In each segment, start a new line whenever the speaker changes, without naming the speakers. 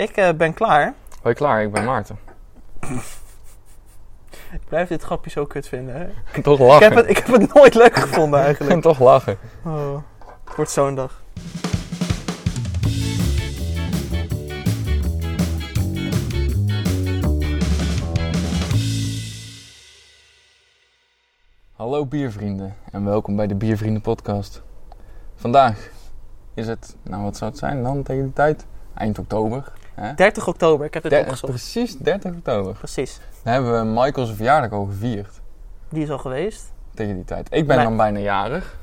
Ik eh, ben klaar.
Hoi klaar, ik ben Maarten.
Ik blijf dit grapje zo kut vinden. Hè?
Ik toch
Ik,
lachen.
heb het, ik heb het nooit leuk gevonden
Ik
eigenlijk.
toch lachen.
Oh, het wordt zo'n dag.
Hallo biervrienden en welkom bij de Biervrienden podcast. Vandaag is het, nou wat zou het zijn dan tegen die tijd? Eind oktober. Hè?
30 oktober, ik heb het
Der-
opgezocht.
precies 30 oktober.
Precies.
Dan hebben we Michael's verjaardag al gevierd
Die is al geweest.
tegen die tijd. Ik ben dan bijna jarig.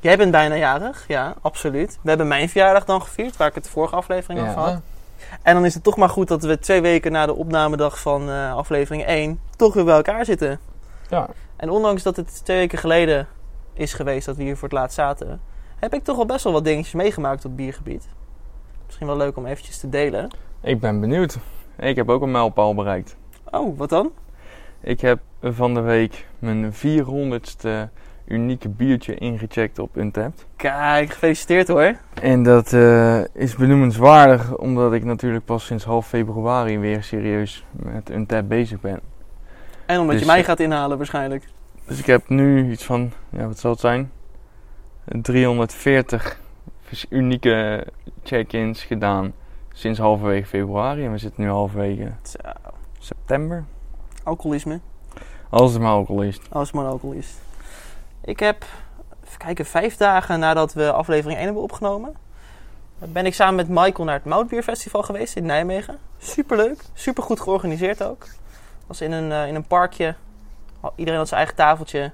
Jij bent bijna jarig, ja, absoluut. We hebben mijn verjaardag dan gevierd, waar ik het de vorige aflevering over had.
Ja.
En dan is het toch maar goed dat we twee weken na de opnamedag van eh, aflevering 1 toch weer bij elkaar zitten.
ja.
En ondanks dat het twee weken geleden is geweest dat we hier voor het laatst zaten, heb ik toch al best wel wat dingetjes meegemaakt op biergebied. Misschien wel leuk om eventjes te delen.
Ik ben benieuwd. Ik heb ook een mijlpaal bereikt.
Oh, wat dan?
Ik heb van de week mijn 400ste unieke biertje ingecheckt op Untappd.
Kijk, gefeliciteerd hoor.
En dat eh, is benoemenswaardig omdat ik natuurlijk pas sinds half februari weer serieus met Untappd bezig ben.
En omdat je
Dus,
mij gaat inhalen waarschijnlijk.
Dus ik heb nu iets van, ja wat zal het zijn? 340 vers- unieke check-ins gedaan sinds halverwege februari. En we zitten nu halverwege
Zo,
september.
alcoholisme.
Als het maar alcohol is.
Als het maar alcohol is. Ik heb, even kijken, vijf dagen nadat we aflevering 1 hebben opgenomen, ben ik samen met Michael naar het Moutbierfestival geweest in Nijmegen. Superleuk, supergoed georganiseerd ook. was in een, eh, in een parkje. Iedereen had zijn eigen tafeltje.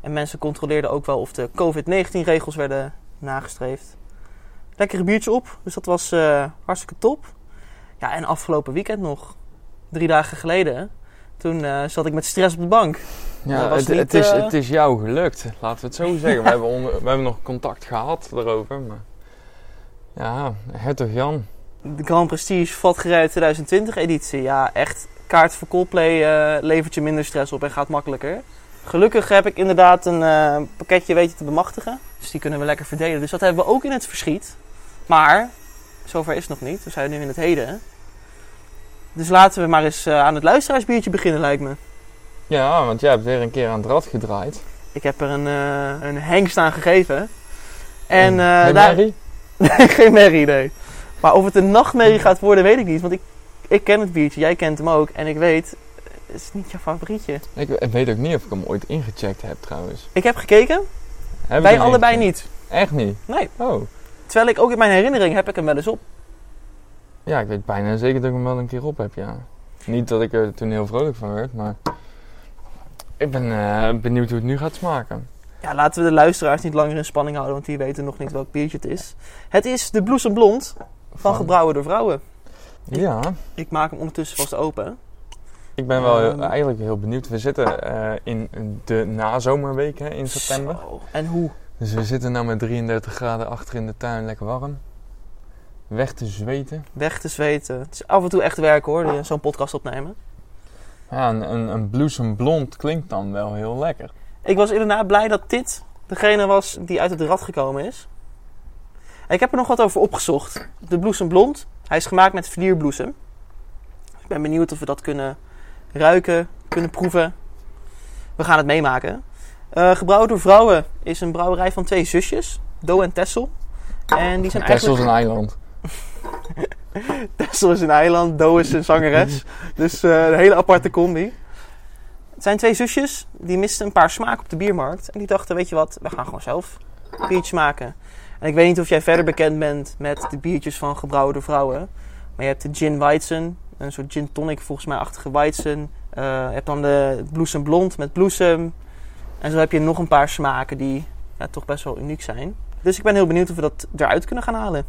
En mensen controleerden ook wel of de COVID-19 regels werden nagestreefd. Lekkere biertje op, dus dat was eh, hartstikke top. Ja, en afgelopen weekend nog, drie dagen geleden, toen eh, zat ik met stress op de bank.
Ja, het,
niet,
het, is,
eh,
het is jou gelukt, laten we het zo zeggen. we, hebben onder- we hebben nog contact gehad daarover. Maar ja, hertog Jan.
De Grand Prestige Vatgerij 2020 editie. Ja, echt. Kaart voor Coldplay eh, levert je minder stress op en gaat makkelijker. Gelukkig heb ik inderdaad een pakketje weten te bemachtigen. Dus die kunnen we lekker verdelen. Dus dat hebben we ook in het verschiet. Maar, zover is het nog niet. We zijn nu in het heden. Dus laten we maar eens eh, aan het luisteraarsbiertje beginnen, lijkt me.
Ja, want jij hebt weer een keer aan het rad gedraaid.
Ik heb er een, eh, een hengst aan gegeven. En daar...
Mary?
Nee, geen merrie, nee. Maar of het een nachtmerrie gaat worden, weet ik niet. Want ik, ik ken het biertje, jij kent hem ook. En ik weet, het is niet jouw favorietje.
Ik weet ook niet of ik hem ooit ingecheckt heb trouwens.
Ik heb gekeken, wij allebei
ingecheckt?
niet.
Echt niet?
Nee.
Oh.
Terwijl ik ook in mijn herinnering heb ik hem wel eens op.
Ja, ik weet bijna zeker dat ik hem wel een keer op heb, ja. Niet dat ik er toen heel vrolijk van werd, maar... Ik ben eh, benieuwd hoe het nu gaat smaken.
Ja, laten we de luisteraars niet langer in spanning houden, want die weten nog niet welk biertje het is. Het is de Bloesem Blond van Gebrouwen door Vrouwen.
Ja,
Ik maak hem ondertussen vast open.
ik ben wel
Ehm.
eigenlijk heel benieuwd. We zitten eh, in de nazomerweek hè, in september.
Zo. En hoe?
Dus we zitten nu met 33 graden achter in de tuin, lekker warm. Weg te zweten.
Weg te zweten. Het is af en toe echt werk hoor, die- zo'n podcast opnemen.
Ja, een, een, een bloesem blond klinkt dan wel heel lekker.
Ik was inderdaad blij dat dit degene was die uit het rad gekomen is. En ik heb er nog wat over opgezocht. De bloesem blond. Hij is gemaakt met vlierbloesem. Ik ben benieuwd of we dat kunnen ruiken, kunnen proeven. We gaan het meemaken. Eh gebrouwen door vrouwen is een brouwerij van twee zusjes. Do en Tessel. En die zijn
Texel is
eigenlijk...
een eiland.
Tessel is een eiland, Do is een zangeres. dus eh, een hele aparte combi. Het zijn twee zusjes, die misten een paar smaken op de biermarkt. En die dachten, weet je wat, we gaan gewoon zelf biertjes maken. En ik weet niet of jij verder bekend bent met de biertjes van gebrouwen door vrouwen. Maar je hebt de gin weizen, een soort gin tonic volgens mij achtige weizen. Eh, je hebt dan de bloesem blond met bloesem. En zo heb je nog een paar smaken die ja, toch best wel uniek zijn. Dus ik ben heel benieuwd of we dat eruit kunnen gaan halen.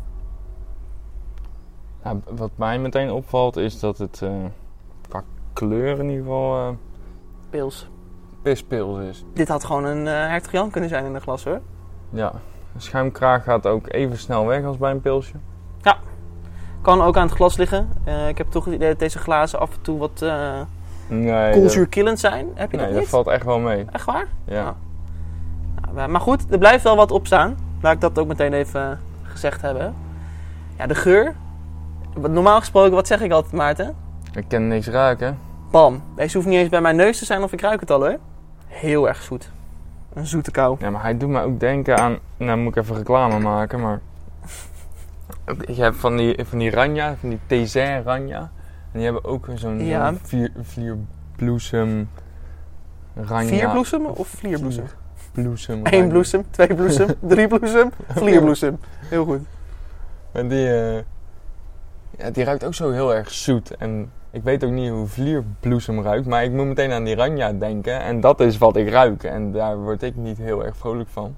Ja, wat mij meteen opvalt is dat het eh, qua kleur in ieder geval
Pils.
pispils is.
Dit had gewoon een eh Hertog Jan kunnen zijn in een glas hoor.
Ja, de schuimkraag gaat ook even snel weg als bij een pilsje.
Kan ook aan het glas liggen. Eh, ik heb toch het idee dat deze glazen af en toe wat
Nee,
koolzuurkillend zijn. Heb je
dat, nee,
dat
dat
niet?
valt echt wel mee.
Echt waar?
Ja.
Nou, maar goed, er blijft wel wat op staan. Laat ik dat ook meteen even gezegd hebben. Ja, de geur Normaal gesproken, wat zeg ik altijd, Maarten?
Ik kan niks ruiken.
Bam. Deze hoeft niet eens bij mijn neus te zijn of ik ruik het al hoor. Heel erg zoet. Een zoete kou.
Ja, maar hij doet me ook denken aan... Nou moet ik even reclame maken, maar... Je hebt van die, van die ranja, van die Tézin ranja. En die hebben ook zo'n
Ja.
vier, vierbloesem ranja.
Vier bloesem of vlierbloesem?
Bloesem.
Eén bloesem, twee bloesem, drie bloesem, vlierbloesem. Heel goed.
En die, eh, ja, die ruikt ook zo heel erg zoet. En ik weet ook niet hoe vlierbloesem ruikt, maar ik moet meteen aan die ranja denken. En dat is wat ik ruik. En daar word ik niet heel erg vrolijk van.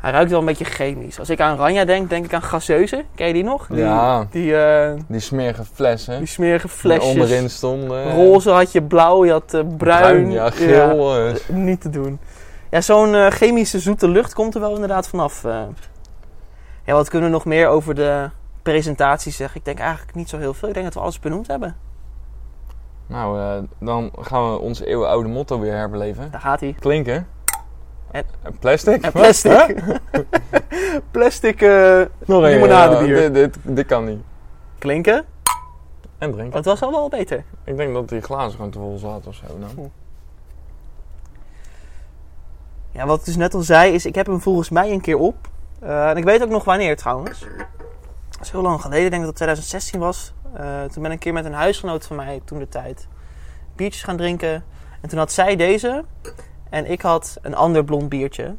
Hij ruikt wel een beetje chemisch. Als ik aan Ranja denk, denk ik aan gaseuze. Ken je die nog? Die,
Ja.
Die, eh,
Die smerige flessen.
die smerige
die
flesjes.
onderin stonden.
Roze had je blauw, je had eh, bruin.
ja, geel. eh,
niet te doen. Ja, zo'n eh, chemische zoete lucht komt er wel inderdaad vanaf. eh. Ja, wat kunnen we nog meer over de presentatie zeggen? Ik denk eigenlijk niet zo heel veel. Ik denk dat we alles benoemd hebben.
Nou, eh, dan gaan we ons eeuwenoude motto weer herbeleven.
Daar gaat hij.
Klinken.
En-
En plastic?
En plastic. plastic eh,
Nog
limonadebier.
ja, dit, dit, dit kan niet.
klinken.
En drinken.
Dat was al wel beter.
Ik denk dat die glazen gewoon te vol zaten of zo. Nou.
Ja, wat ik dus net al zei, is ik heb hem volgens mij een keer op. Eh, en ik weet ook nog wanneer trouwens. Dat is heel lang geleden, ik denk dat het 2016 was. Eh, toen ben ik een keer met een huisgenoot van mij toen de tijd biertjes gaan drinken. En toen had zij deze en ik had een ander blond biertje.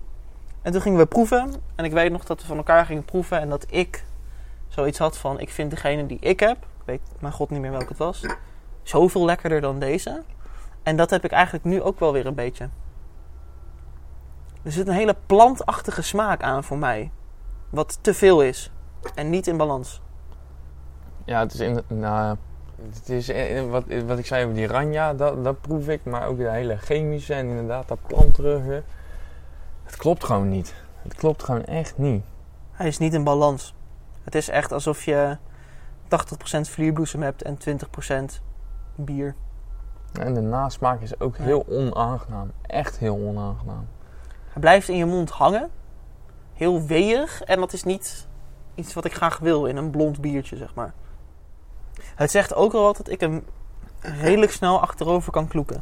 En toen gingen we proeven. En ik weet nog dat we van elkaar gingen proeven en dat ik zoiets had van... Ik vind degene die ik heb, ik weet mijn god niet meer welke het was, zoveel lekkerder dan deze. En dat heb ik eigenlijk nu ook wel weer een beetje. Er zit een hele plantachtige smaak aan voor mij. Wat te veel is. En niet in balans.
Ja, het is in. Nou, het is in- wat, wat ik zei over die ranja, dat, dat proef ik. Maar ook de hele chemische en inderdaad dat planterige. Het klopt gewoon niet. Het klopt gewoon echt niet.
Hij is niet in balans. Het is echt alsof je 80% vlierbloesem hebt en 20% bier.
En de nasmaak is ook
Ja.
heel onaangenaam. Echt heel onaangenaam.
Hij blijft in je mond hangen. Heel weerig. En dat is niet iets wat ik graag wil in een blond biertje, zeg maar. Het zegt ook wel wat dat ik hem redelijk snel achterover kan kloeken.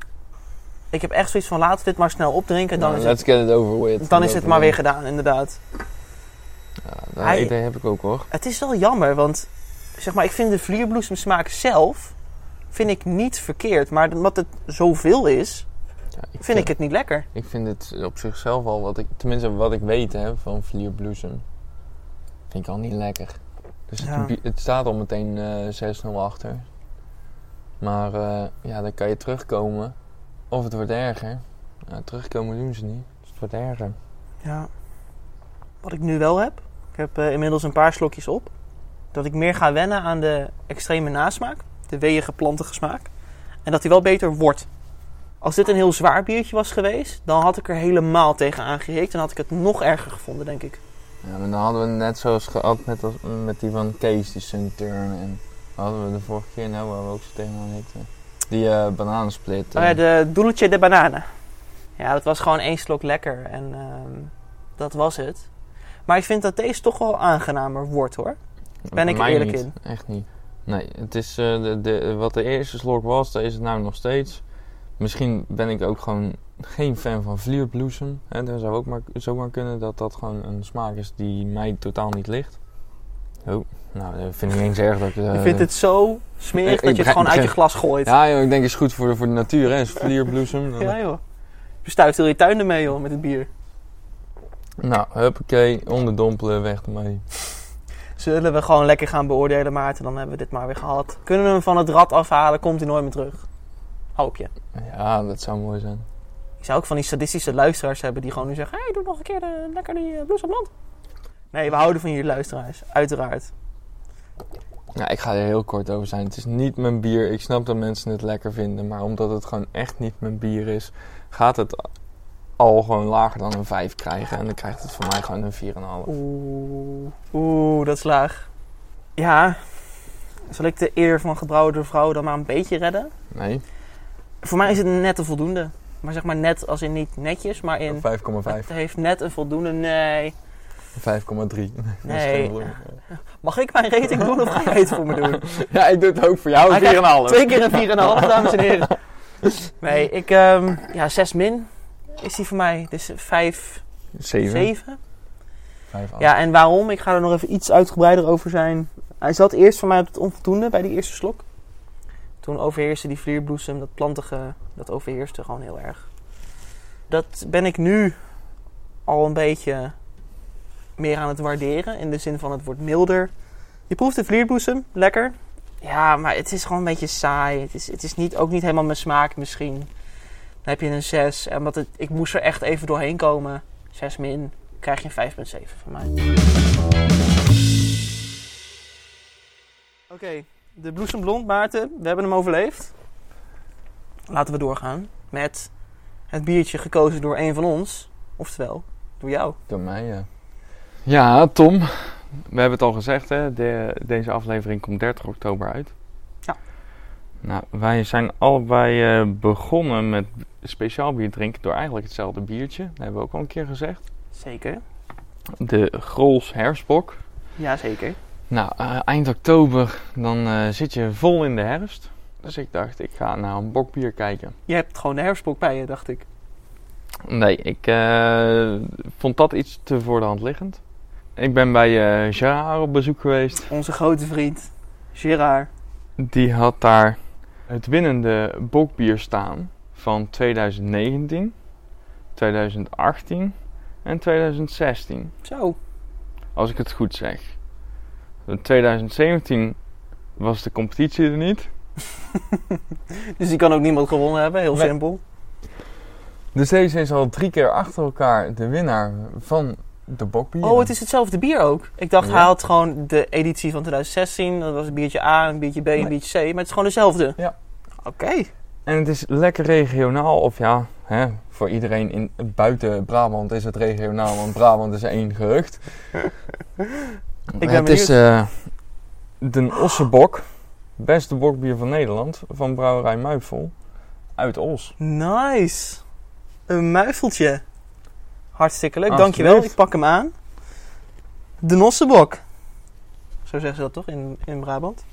Ik heb echt zoiets van laten we dit maar snel opdrinken. En dan,
Nou,
is, het,
let's get it over with.
dan is het maar weer gedaan, inderdaad.
Ja, dat
Hij-
idee heb ik ook hoor.
Het is wel jammer, want zeg maar, ik vind de vlierbloesemsmaak zelf vind ik niet verkeerd. Maar omdat het zoveel is,
Ja, ik
vind ik het niet lekker.
Ik vind het op zichzelf al wat ik, tenminste wat ik weet hè, van vlierbloesem, vind ik al niet lekker. Dus
Ja.
het, staat al meteen eh 6-0 achter. Maar eh, ja, dan kan je terugkomen. Of het wordt erger. Terugkomen doen ze niet. Dus het wordt erger.
Ja. Wat ik nu wel heb, ik heb eh, inmiddels een paar slokjes op. Dat ik meer ga wennen aan de extreme nasmaak, de weeige plantige smaak. En dat die wel beter wordt. Als dit een heel zwaar biertje was geweest, dan had ik er helemaal tegen aangehikt. En had ik het nog erger gevonden, denk ik.
Ja, maar dan hadden we net zoals gehad met, als- met die van Kees, die Sunturn. En hadden we de vorige keer, nou waar we ook zo tegenaan. Die eh bananensplit.
Oh ja,
eh.
de Dulce de Banana. Ja, dat was gewoon één slok lekker. En ehm, dat was het. Maar ik vind dat deze toch wel aangenamer wordt, hoor. ben ik er eerlijk
niet.
in.
Echt niet. Nee, het is, eh, de, de, wat de eerste slok was, dat is het nou nog steeds. Misschien ben ik ook gewoon geen fan van vlierbloesem. Hè, dat zou ook maar, zomaar kunnen dat dat gewoon een smaak is die mij totaal niet ligt. Oh, nou, dat vind ik niet eens erg dat ik...
Je
eh,
vindt het zo smerig
ik
dat je het gewoon uit je glas gooit.
Ja, joh, ik denk het is goed voor de, voor de natuur, hè. Is vlierbloesem. dan-
Ja, joh. Je stuift heel je tuin ermee, joh, met het bier.
Nou, huppakee, onderdompelen, weg ermee.
Zullen we gewoon lekker gaan beoordelen, Maarten? Dan hebben we dit maar weer gehad. Kunnen we hem van het rad afhalen? Komt hij nooit meer terug? Hoop je.
Ja, dat zou mooi zijn.
Ik zou ook van die sadistische luisteraars hebben die gewoon nu zeggen... hey, doe nog een keer de, lekker die uh, bloesemland. Nee, we houden van jullie luisteraars. Uiteraard.
Ja, ik ga er heel kort over zijn. Het is niet mijn bier. Ik snap dat mensen het lekker vinden. Maar omdat het gewoon echt niet mijn bier is, gaat het al gewoon lager dan een 5 krijgen. En dan krijgt het voor mij gewoon een 4,5.
Oeh, oeh, dat is laag. Ja, zal ik de eer van gebrouwen door vrouwen dan maar een beetje redden?
Nee,
Voor mij is het net een voldoende. Maar zeg maar net als in niet netjes, maar in...
5,5.
Het heeft net een voldoende. Nee.
5,3.
Nee. Mag ik mijn rating doen of ga jij het voor me doen?
Ja, ik doe het ook voor jou.
Hij krijgt
4,5.
Twee keer een 4,5, dames en heren. Nee, ik, ehm, ja, 6 min is die voor mij. Dus 5,
7.
7.
5,
Ja, en waarom? Ik ga er nog even iets uitgebreider over zijn. Hij zat eerst voor mij op het onvoldoende bij die eerste slok. Toen overheerste die vlierbloesem, dat plantige, dat overheerste gewoon heel erg. Dat ben ik nu al een beetje meer aan het waarderen. In de zin van het wordt milder. Je proeft de vlierbloesem, lekker. Ja, maar het is gewoon een beetje saai. Het is, het is niet, ook niet helemaal mijn smaak misschien. Dan heb je een 6. En omdat het, ik moest er echt even doorheen komen. 6 min, krijg je een 5,7 van mij. Oké, de bloesemblond, Maarten. We hebben hem overleefd. Laten we doorgaan met het biertje gekozen door een van ons. Oftewel, door jou.
Door mij, ja. Ja, Tom. We hebben het al gezegd, hè. De, deze aflevering komt 30 oktober uit.
Ja.
Nou, wij zijn allebei eh, begonnen met speciaal bier drinken door eigenlijk hetzelfde biertje. Dat hebben we ook al een keer gezegd.
Zeker.
De Grols Herfstbok.
Jazeker.
Nou, eh, eind oktober, dan eh, zit je vol in de herfst. Dus ik dacht, ik ga naar een bokbier kijken.
Je hebt gewoon de herfstbok bij je, dacht ik.
Nee, ik eh, vond dat iets te voor de hand liggend. Ik ben bij eh Gerard op bezoek geweest.
Onze grote vriend, Gerard.
Die had daar het winnende bokbier staan van 2019, 2018 en 2016.
Zo.
Als ik het goed zeg. In 2017 was de competitie er niet.
Dus die kan ook niemand gewonnen hebben, heel
Nee.
simpel.
Dus deze is al drie keer achter elkaar de winnaar van de bokbier.
Oh, het is hetzelfde bier ook. Ik dacht,
Ja.
hij had gewoon de editie van 2016. Dat was een biertje A, een biertje B, een
Nee.
biertje C. Maar het is gewoon dezelfde.
Ja.
Oké.
En het is lekker regionaal, of ja, hè, voor iedereen in, buiten Brabant is het regionaal, want Brabant is één gehucht.
ben
het is eh de Ossebok, beste bokbier van Nederland, van brouwerij Muifel, uit Os.
Nice. Een muifeltje. Hartstikke leuk, dankjewel. Ik pak hem aan. De Nossebok. Zo zeggen ze dat toch in, in Brabant?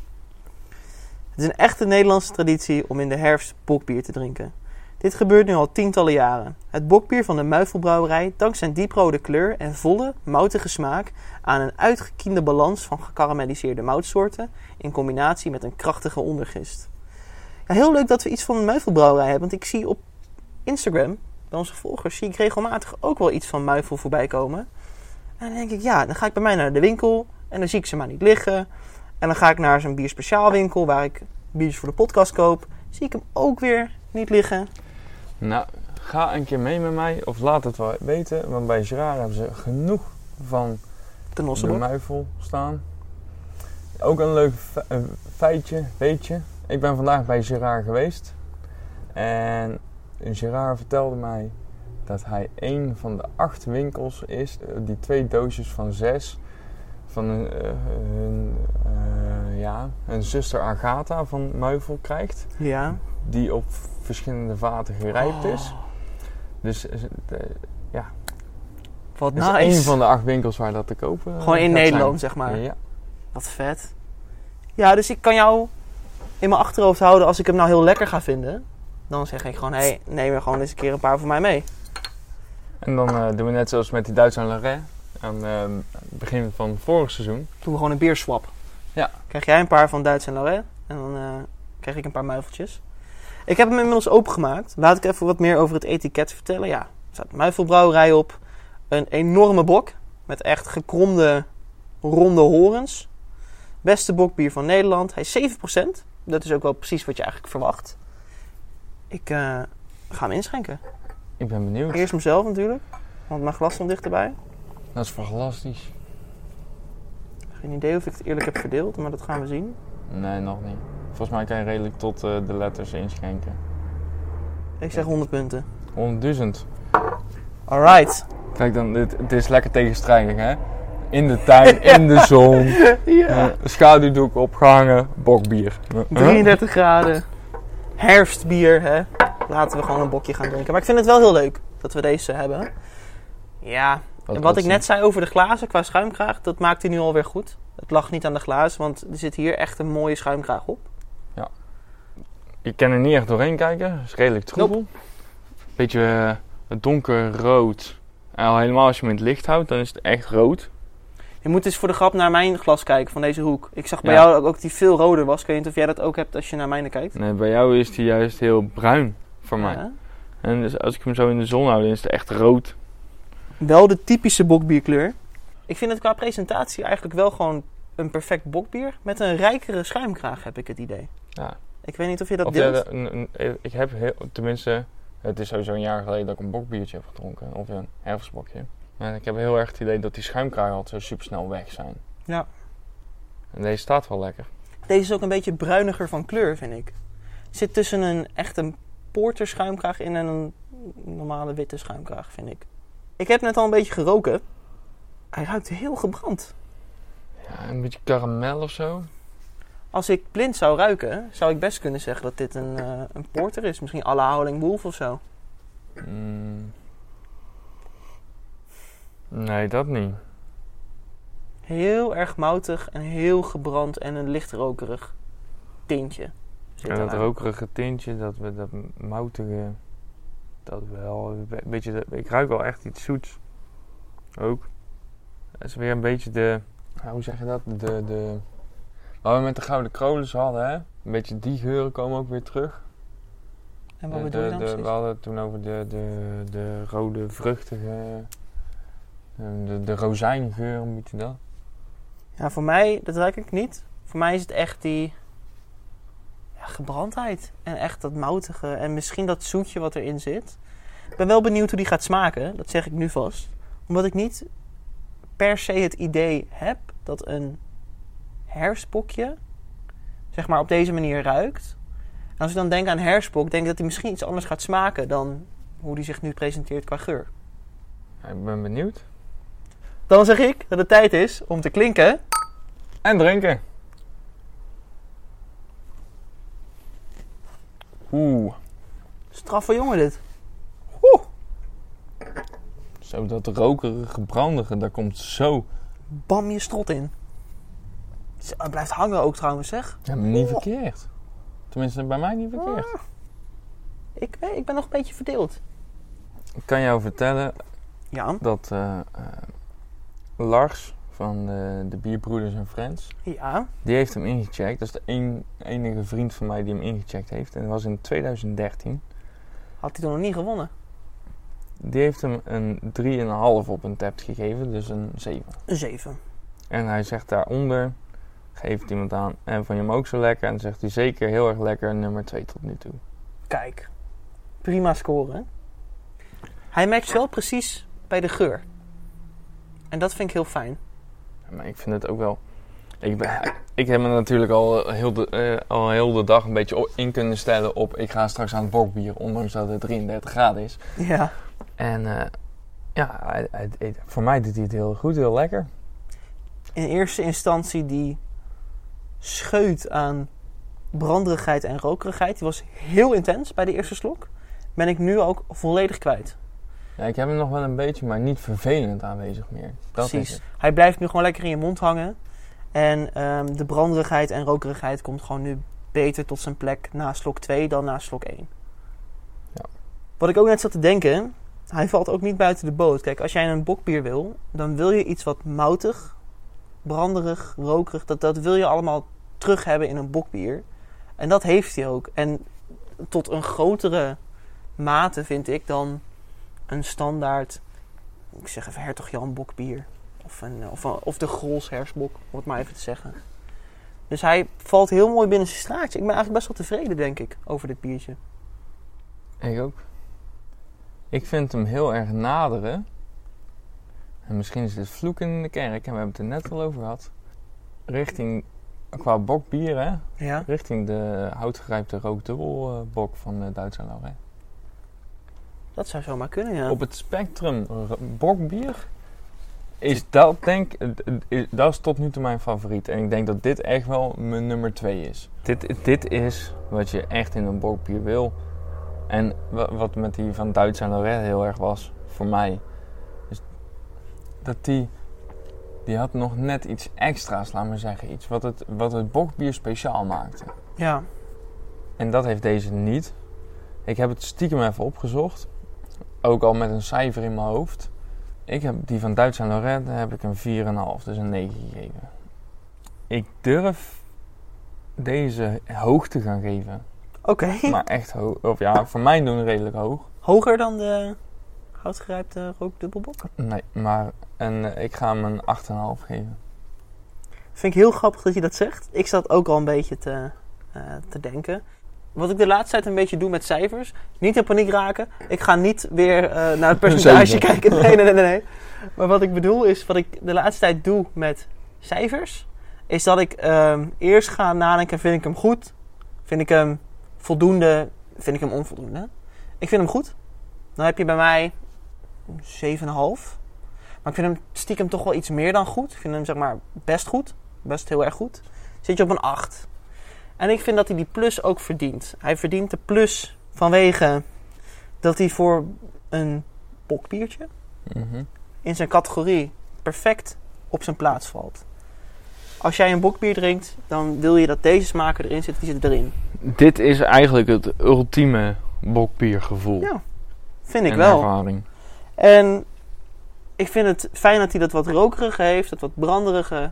Het is een echte Nederlandse traditie om in de herfst bokbier te drinken. Dit gebeurt nu al tientallen jaren. Het bokbier van de Muifelbrouwerij dankt zijn dieprode kleur en volle, moutige smaak aan een uitgekiende balans van gekarameliseerde moutsoorten in combinatie met een krachtige ondergist. Ja, heel leuk dat we iets van de Muifelbrouwerij hebben, want ik zie op Instagram, bij onze volgers, zie ik regelmatig ook wel iets van Muifel voorbij komen. En dan denk ik, ja, dan ga ik bij mij naar de winkel en dan zie ik ze maar niet liggen. En dan ga ik naar zo'n bierspeciaalwinkel waar ik biertjes voor de podcast koop. Zie ik hem ook weer niet liggen.
Nou, ga een keer mee met mij, of laat het wel weten, want bij Gerard hebben ze genoeg van
De.
Muifel staan. Ook een leuk fe- feitje, weetje. Ik ben vandaag bij Gerard geweest. En Gerard vertelde mij dat hij een van de acht winkels is eh, die twee doosjes van zes van eh, hun, eh, ja, een zuster Agatha van Muifel krijgt.
Ja.
Die op verschillende vaten gerijpt is.
Oh,
Dus eh, eh,
wat
het is één van de acht winkels waar dat te kopen eh,
Gewoon in Nederland,
zijn.
zeg maar.
Ja.
Wat vet. Ja, dus ik kan jou in mijn achterhoofd houden als ik hem nou heel lekker ga vinden. Dan zeg ik gewoon, hé, hey, neem er gewoon eens een keer een paar voor mij mee.
En dan eh, doen we net zoals met die Duits Lorraine. Aan eh, het begin van vorig seizoen.
Doen we gewoon een bierswap.
Ja.
Krijg jij een paar van Duits en Lorraine. En dan krijg ik een paar muifeltjes. Ik heb hem inmiddels opengemaakt. Laat ik even wat meer over het etiket vertellen. Ja, er staat muifelbrouwerij op. Een enorme bok. Met echt gekromde, ronde horens. Beste bokbier van Nederland. Hij is 7%. Dat is ook wel precies wat je eigenlijk verwacht. Ik eh, ga hem inschenken.
Ik ben benieuwd.
Eerst mezelf natuurlijk. Want mijn glas stond dichterbij.
Dat is fantastisch.
Geen idee of ik het eerlijk heb verdeeld, maar dat gaan we zien.
Nee, nog niet. Volgens mij kan je redelijk tot eh, de letters inschenken.
Ik zeg 100 punten.
100.000.
Alright.
Kijk dan, dit, het is lekker tegenstrijdig hè. In de tuin, in de zon.
Ja.
eh, schaduwdoek opgehangen, bokbier. Eh,
33 graden. Herfstbier, hè. Laten we gewoon een bokje gaan drinken. Maar ik vind het wel heel leuk dat we deze hebben. Ja, En wat ik net zei over de glazen qua schuimkraag, dat maakt hij nu alweer goed. Het lag niet aan de glazen, want er zit hier echt een mooie schuimkraag op.
Je kan er niet echt doorheen kijken. Het is redelijk troebel. Beetje uh, donkerrood. En al helemaal als je hem in het licht houdt, dan is het echt rood.
Je moet eens voor de grap naar mijn glas kijken van deze hoek. Ik zag bij
Ja.
jou ook dat die veel roder was. Ik weet niet of jij dat ook hebt als je naar mijne kijkt.
Nee, bij jou is die juist heel bruin voor mij.
Ja.
En dus als ik hem zo in de zon hou, dan is het echt rood.
Wel de typische bokbierkleur. Ik vind het qua presentatie eigenlijk wel gewoon een perfect bokbier. Met een rijkere schuimkraag heb ik het idee.
Ja.
Ik weet niet of je dat
Of
deelt.
de- een- een- ik heb heel, tenminste, het is sowieso een jaar geleden dat ik een bokbiertje heb gedronken. Of een herfstbokje. Maar ik heb heel erg het idee dat die schuimkraag altijd zo super snel weg zijn.
Ja.
En deze staat wel lekker.
Deze is ook een beetje bruiniger van kleur, vind ik. Zit tussen een echt een porter schuimkraag in en een normale witte schuimkraag, vind ik. Ik heb net al een beetje geroken. Hij ruikt heel gebrand.
Ja, een beetje karamel of zo.
Als ik blind zou ruiken, zou ik best kunnen zeggen dat dit een, eh, een porter is. Misschien à la Howling Wolf of zo.
Mm. Nee, dat niet.
Heel erg moutig en heel gebrand en een licht rokerig tintje.
Ja, dat rokerige tintje, dat, we- dat moutige, dat wel. Een be- beetje de, ik ruik wel echt iets zoets. Ook. Het is weer een beetje de, hoe zeg je dat? De, de, waar we met de gouden krolens hadden, hè? Een beetje die geuren komen ook weer terug.
En wat
De-
bedoel je dan
de-
precies?
we hadden het toen over de, de, de rode vruchtige, eh, de, de rozijngeur, hoe moet je dat?
Ja, voor mij, dat ruik ik niet. Voor mij is het echt die ja, gebrandheid. En echt dat moutige. En misschien dat zoetje wat erin zit. Ik ben wel benieuwd hoe die gaat smaken. Dat zeg ik nu vast. Omdat ik niet per se het idee heb dat een herfstbokje zeg maar op deze manier ruikt. En als ik dan denk aan herfstbok, denk ik dat hij misschien iets anders gaat smaken dan hoe die zich nu presenteert qua geur.
Ja, ik ben benieuwd.
Dan zeg ik dat het tijd is om te klinken.
En drinken. Oeh.
Straffe jongen dit.
Zo, dat rokerige, brandige, daar komt zo.
bam je strot in. Het blijft hangen ook trouwens, zeg.
Ja, maar niet
Oh.
verkeerd. Tenminste, bij mij niet verkeerd.
Ik, weet- ik ben nog een beetje verdeeld.
Ik kan jou vertellen
Ja,
dat eh, eh, Lars van de, de Bierbroeders en Friends,
ja.
die heeft hem ingecheckt. Dat is de een, enige vriend van mij die hem ingecheckt heeft. En dat was in 2013.
Had hij toen nog niet gewonnen.
Die heeft hem een 3,5 op een tap gegeven, dus een 7.
Een 7.
En hij zegt daaronder, geeft iemand aan, en vond je hem ook zo lekker? En dan zegt hij zeker heel erg lekker, nummer 2 tot nu toe.
Kijk. Prima scoren. Hij matcht wel precies bij de geur. En dat vind ik heel fijn.
Maar ik vind het ook wel. Ik, ben, ik heb me natuurlijk al heel, de, eh, al heel de dag een beetje in kunnen stellen op. Ik ga straks aan het bokbier, ondanks dat het 33 graden is.
Ja.
En eh, ja, hij- hij- hij- voor mij doet hij het heel goed, heel lekker.
In eerste instantie die scheut aan branderigheid en rokerigheid. Die was heel intens bij de eerste slok. Ben ik nu ook volledig kwijt.
Ja, ik heb hem nog wel een beetje, maar niet vervelend aanwezig meer. Dat is
Precies. Hij blijft nu gewoon lekker in je mond hangen. En ehm, de branderigheid en rokerigheid komt gewoon nu beter tot zijn plek na slok 2 dan na slok 1.
Ja.
Wat ik ook net zat te denken, hij valt ook niet buiten de boot. Kijk, als jij een bokbier wil, dan wil je iets wat moutig, branderig, rokerig, dat, dat wil je allemaal terug hebben in een bokbier. En dat heeft hij ook. En tot een grotere mate vind ik dan een standaard, ik zeg even Hertog Jan bokbier. Of, een, of, of de Grols herfstbok, om het maar even te zeggen. Dus hij valt heel mooi binnen zijn straatje. Ik ben eigenlijk best wel tevreden, denk ik, over dit biertje.
Ik ook. Ik vind hem heel erg naderen. En misschien is dit vloek in de kerk, en we hebben het er net al over gehad. Richting, qua bokbier, hè?
Ja.
Richting de houtgrijpte rookdubbelbok van uh, Duits en Laurent.
Dat zou zomaar kunnen, ja.
Op het spectrum bokbier is dat denk eh, is, dat is tot nu toe mijn favoriet. En ik denk dat dit echt wel mijn nummer twee is. Dit, dit is wat je echt in een bokbier wil. En wa- wat met die van Duits en Lorette heel erg was, voor mij. dat die, die had nog net iets extra's, laat maar zeggen. Iets wat het, wat het bokbier speciaal maakte.
Ja.
En dat heeft deze niet. Ik heb het stiekem even opgezocht. Ook al met een cijfer in mijn hoofd. Ik heb die van Duits en Lorette heb ik een 4,5, dus een 9 gegeven. Ik durf deze hoog te gaan geven.
Oké.
Maar echt hoog. Of ja, voor mij doen redelijk hoog.
Hoger dan de houtgerijpte rookdubbelbok?
Nee, maar en, eh, ik ga hem een 8,5 geven.
Vind ik heel grappig dat je dat zegt. Ik zat ook al een beetje te, eh, te denken. Wat ik de laatste tijd een beetje doe met cijfers. Niet in paniek raken. Ik ga niet weer eh, naar het percentage kijken. Nee, nee, nee, nee, nee. Maar wat ik bedoel is, wat ik de laatste tijd doe met cijfers. Is dat ik ehm, eerst ga nadenken, vind ik hem goed? Vind ik hem voldoende? Vind ik hem onvoldoende? Ik vind hem goed. Dan heb je bij mij 7,5. Maar ik vind hem stiekem toch wel iets meer dan goed. Ik vind hem zeg maar best goed. Best heel erg goed. Zit je op een 8. En ik vind dat hij die plus ook verdient. Hij verdient de plus vanwege dat hij voor een bokbiertje
Mhm.
in zijn categorie perfect op zijn plaats valt. Als jij een bokbier drinkt, dan wil je dat deze smaken erin zitten, die zitten erin.
Dit is eigenlijk het ultieme bokbiergevoel.
Ja, Vind ik
en
wel.
ervaring.
En ik vind het fijn dat hij dat wat rokerige heeft, dat wat branderige.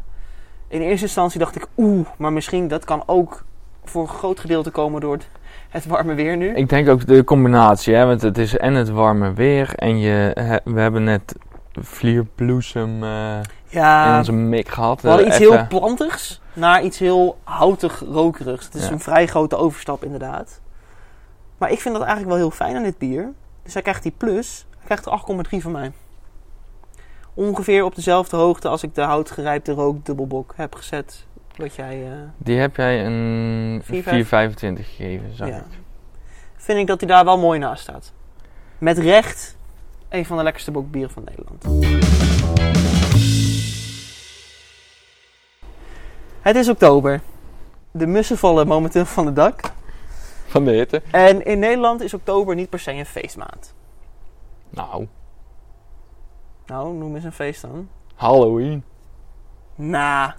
In eerste instantie dacht ik, oeh, maar misschien dat kan ook voor een groot gedeelte komen door het, het warme weer nu.
Ik denk ook de combinatie, hè, want het is en het warme weer en je, we hebben net vlierbloesem eh, in
ja,
onze mik gehad.
we hadden
Eh,
iets
even-
heel plantigs naar iets heel houtig rokerigs. Het is
Ja.
een vrij grote overstap inderdaad. Maar ik vind dat eigenlijk wel heel fijn aan dit bier. Dus hij krijgt die plus. Krijgt er 8,3 van mij. Ongeveer op dezelfde hoogte als ik de houtgerijpte rookdubbelbok heb gezet. Wat jij... eh,
Die heb jij een
4,25
4,25 gegeven, zag
Ja.
ik.
vind ik dat hij daar wel mooi naast staat. Met recht een van de lekkerste bokbieren van Nederland. Het is oktober. De mussen vallen momenteel van het dak.
Van de hitte.
En in Nederland is oktober niet per se een feestmaand.
Nou,
Nou, noem eens een feest dan.
Halloween.
Nou,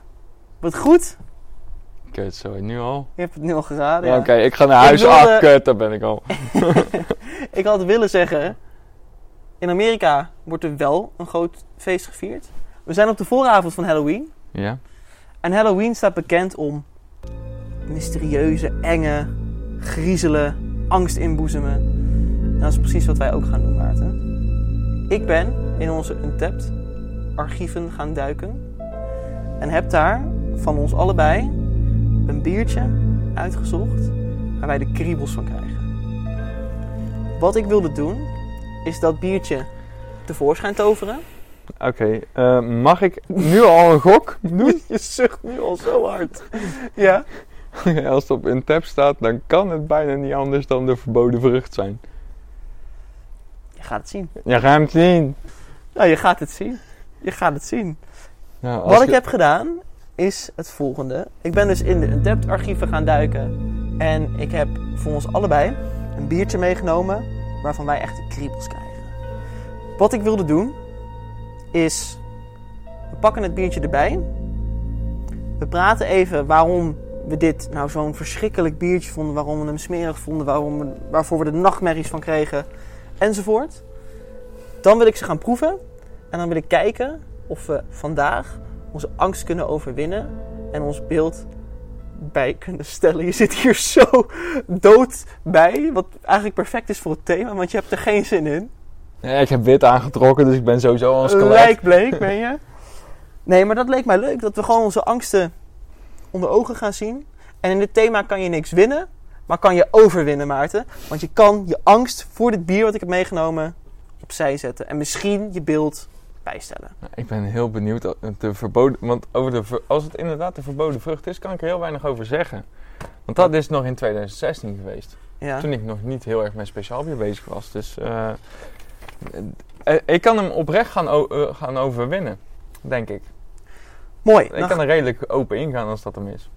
wat goed.
Kut, zo nu al.
Je hebt het nu al geraden.
Ja,
ja.
Oké, ik ga naar huis.
wilde-
Ah, kut, daar ben ik al.
Ik had willen zeggen, in Amerika wordt er wel een groot feest gevierd. We zijn op de vooravond van Halloween.
Ja?
En Halloween staat bekend om mysterieuze, enge, griezelen, angst inboezemen. En dat is precies wat wij ook gaan doen, Maarten. Ik ben in onze Untapped archieven gaan duiken. En heb daar van ons allebei een biertje uitgezocht waar wij de kriebels van krijgen. Wat ik wilde doen, is dat biertje tevoorschijn toveren.
Oké, eh, mag ik nu al een gok doen?
Je zucht nu al zo hard. Ja?
Als het op een tab staat, dan kan het bijna niet anders dan de verboden vrucht zijn.
Je gaat het zien.
Ja, ga hem zien.
Nou, je gaat het zien. Je gaat het zien.
Als
Wat ik
je-
heb gedaan is het volgende. Ik ben dus in de Untapped archieven gaan duiken. En ik heb voor ons allebei een biertje meegenomen waarvan wij echt de kriebels krijgen. Wat ik wilde doen is, we pakken het biertje erbij. We praten even waarom we dit nou zo'n verschrikkelijk biertje vonden. Waarom we hem smerig vonden. Waarom we, waarvoor we er nachtmerries van kregen. Enzovoort. Dan wil ik ze gaan proeven. En dan wil ik kijken of we vandaag onze angst kunnen overwinnen en ons beeld bij kunnen stellen. Je zit hier zo dood bij, wat eigenlijk perfect is voor het thema, want je hebt er geen zin in.
Ja, ik heb wit aangetrokken, dus ik ben sowieso al een skelet.
Lijkbleek ben je. Nee, maar dat leek mij leuk, dat we gewoon onze angsten onder ogen gaan zien. En in dit thema kan je niks winnen, maar kan je overwinnen, Maarten. Want je kan je angst voor dit bier wat ik heb meegenomen opzij zetten en misschien je beeld bijstellen.
Ik ben heel benieuwd. De verboden, want over de, als het inderdaad de verboden vrucht is, kan ik er heel weinig over zeggen. Want dat is nog in 2016 geweest.
Ja.
Toen ik nog niet heel erg met speciaal bier bezig was. Dus eh, eh, ik kan hem oprecht gaan, eh, gaan overwinnen. Denk ik.
Mooi.
Ik
Dan
kan er redelijk open ingaan als dat hem is.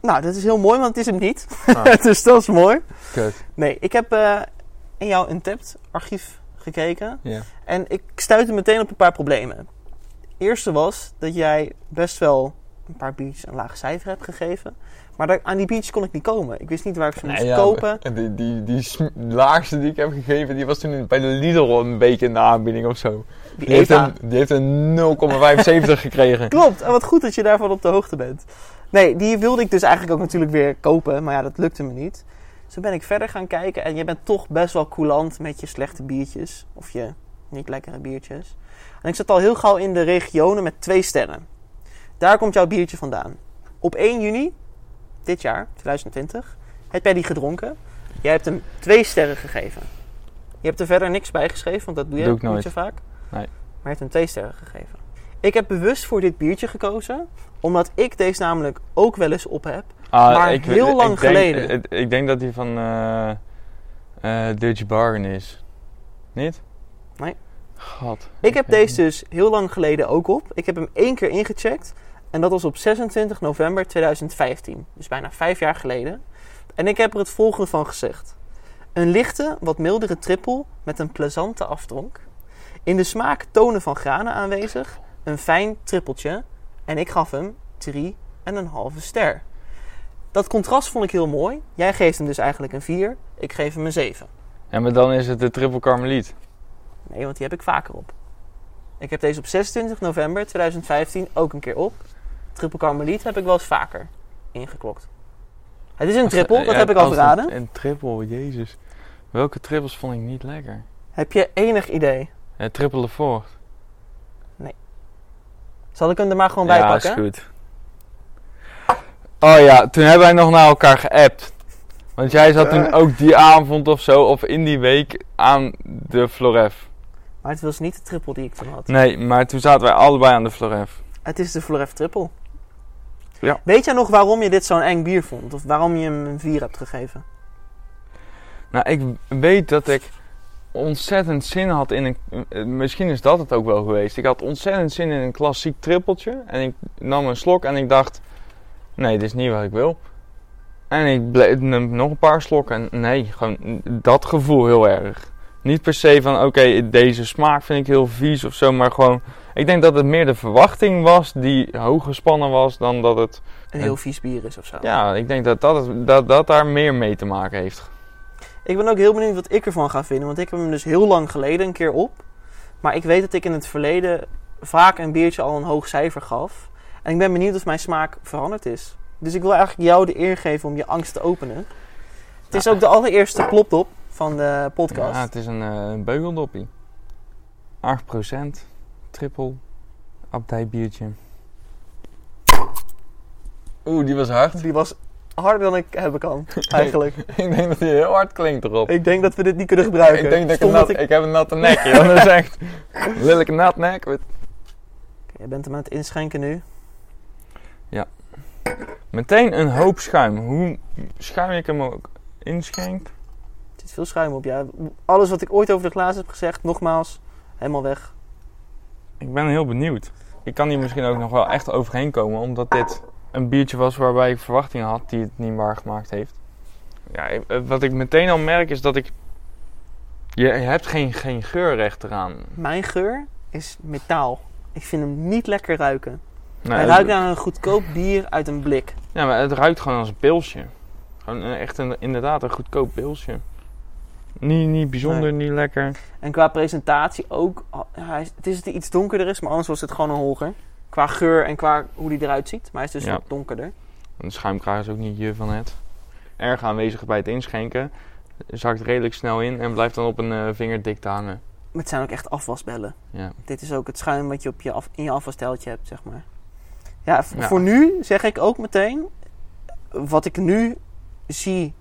Nou, dat is heel mooi, want het is hem niet.
Ah,
dus dat is mooi.
kut.
Nee, ik heb eh, in jouw Untapped archief gekeken. En ik stuitte meteen op een paar problemen. eerste was dat jij best wel een paar biertjes een laag cijfer hebt gegeven. Maar daar, aan die biertjes kon ik niet komen. Ik wist niet waar ik ze moest
Nee, ja,
kopen.
maar Die, die, die laagste die ik heb gegeven, die was toen bij de Lidl een beetje in de aanbieding of zo.
Die
Die heeft een, die heeft een 0,75 gekregen.
Klopt, en wat goed dat je daarvan op de hoogte bent. Nee, die wilde ik dus eigenlijk ook natuurlijk weer kopen, maar ja, dat lukte me niet. Dus toen ben ik verder gaan kijken en je bent toch best wel coulant met je slechte biertjes. Of je niet lekkere biertjes. En ik zat al heel gauw in de regionen met twee sterren. Daar komt jouw biertje vandaan. Op 1 juni, dit jaar, 2020, heb jij die gedronken. Jij hebt hem twee sterren gegeven. Je hebt er verder niks bij geschreven, want dat doe je niet zo vaak.
Nee.
Maar je hebt hem twee sterren gegeven. Ik heb bewust voor dit biertje gekozen, omdat ik deze namelijk ook wel eens op heb.
Ah,
Maar heel lang
denk,
geleden.
Ik, ik denk dat die van eh eh Dutch Bargain is. Niet?
Nee.
God.
Ik heb deze dus heel lang geleden ook op. Ik heb hem één keer ingecheckt. En dat was op 26 november 2015. Dus bijna vijf jaar geleden. En ik heb er het volgende van gezegd. Een lichte, wat mildere trippel met een plezante afdronk. In de smaak tonen van granen aanwezig. Een fijn trippeltje. En ik gaf hem 3 en een halve ster. Dat contrast vond ik heel mooi. Jij geeft hem dus eigenlijk een 4. Ik geef hem een 7.
Ja, maar dan is het de triple karmeliet.
Nee, want die heb ik vaker op. Ik heb deze op 26 november 2015 ook een keer op. Triple Carmeliet heb ik wel eens vaker ingeklokt. Het is een triple, dat
Ja,
heb ik al
als een-
verraden.
Een triple, jezus. Welke triples vond ik niet lekker?
Heb je enig idee?
Uh, triple de voort.
Zal ik hem er maar gewoon bij
ja,
pakken?
is goed. Oh ja, toen hebben wij nog naar elkaar geappt. Want jij zat toen ook die avond of zo, of in die week, aan de Floref.
Maar het was niet de triple die ik toen had.
Nee, maar toen zaten wij allebei aan de Floref.
Het is de Floref triple.
Ja.
Weet jij nog waarom je dit zo'n eng bier vond? Of waarom je hem een 4 hebt gegeven?
Nou, ik weet dat ik ontzettend zin had in een... Misschien is dat het ook wel geweest. Ik had ontzettend zin in een klassiek trippeltje. En ik nam een slok en ik dacht... Nee, dit is niet wat ik wil. En ik ble- nam nog een paar slokken. En nee, gewoon dat gevoel heel erg. Niet per se van, oké, deze smaak vind ik heel vies of zo. Maar gewoon... Ik denk dat het meer de verwachting was die hoog gespannen was dan dat het...
Een heel vies bier is of zo.
Ja, ik denk dat dat, dat, dat daar meer mee te maken heeft.
Ik ben ook heel benieuwd wat ik ervan ga vinden. Want ik heb hem dus heel lang geleden een keer op. Maar ik weet dat ik in het verleden vaak een biertje al een hoog cijfer gaf. En ik ben benieuwd of mijn smaak veranderd is. Dus ik wil eigenlijk jou de eer geven om je angst te openen. Het is ook de allereerste plopdop van de podcast.
Ja, het is een, eh, een beugeldoppie. 8%, triple, abdijbiertje. Oeh, die was hard.
Die was harder dan ik hebben kan, eigenlijk.
ik denk dat die heel hard klinkt erop.
ik denk dat we dit niet kunnen gebruiken.
Ik denk dat ik, een nat,
ik...
ik heb een natte nek, joh. Dat is echt lelijke nat nek. met-
Je bent hem aan het inschenken nu.
Meteen een hoop schuim. Hoe schuim ik hem ook inschenk.
Er zit veel schuim op. Ja, alles wat ik ooit over de glazen heb gezegd, nogmaals, helemaal weg.
Ik ben heel benieuwd. Ik kan hier misschien ook nog wel echt overheen komen, omdat dit een biertje was waarbij ik verwachtingen had die het niet waargemaakt heeft. Ja, eh, wat ik meteen al merk is dat ik. Je, hebt geen, geen geurrecht eraan.
Mijn geur is metaal. Ik vind hem niet lekker ruiken.
Nou,
Hij
het-
ruikt naar een goedkoop bier uit een blik.
Ja, maar het ruikt gewoon als een pilsje. Gewoon echt een, inderdaad een goedkoop pilsje. Niet, niet bijzonder, niet lekker.
En qua presentatie ook. het is dat hij iets donkerder is, maar anders was het gewoon een holger. Qua geur en qua hoe hij eruit ziet. Maar hij is dus
Ja.
wat donkerder.
Een schuimkraag is ook niet je van het. Erg aanwezig bij het inschenken. Zakt redelijk snel in en blijft dan op een vinger dik hangen.
Maar het zijn ook echt afwasbellen.
Ja.
Dit is ook het schuim wat je op je af, in je afwassteltje hebt, zeg maar. Ja,
Ja.
voor nu zeg ik ook meteen. Wat ik nu zie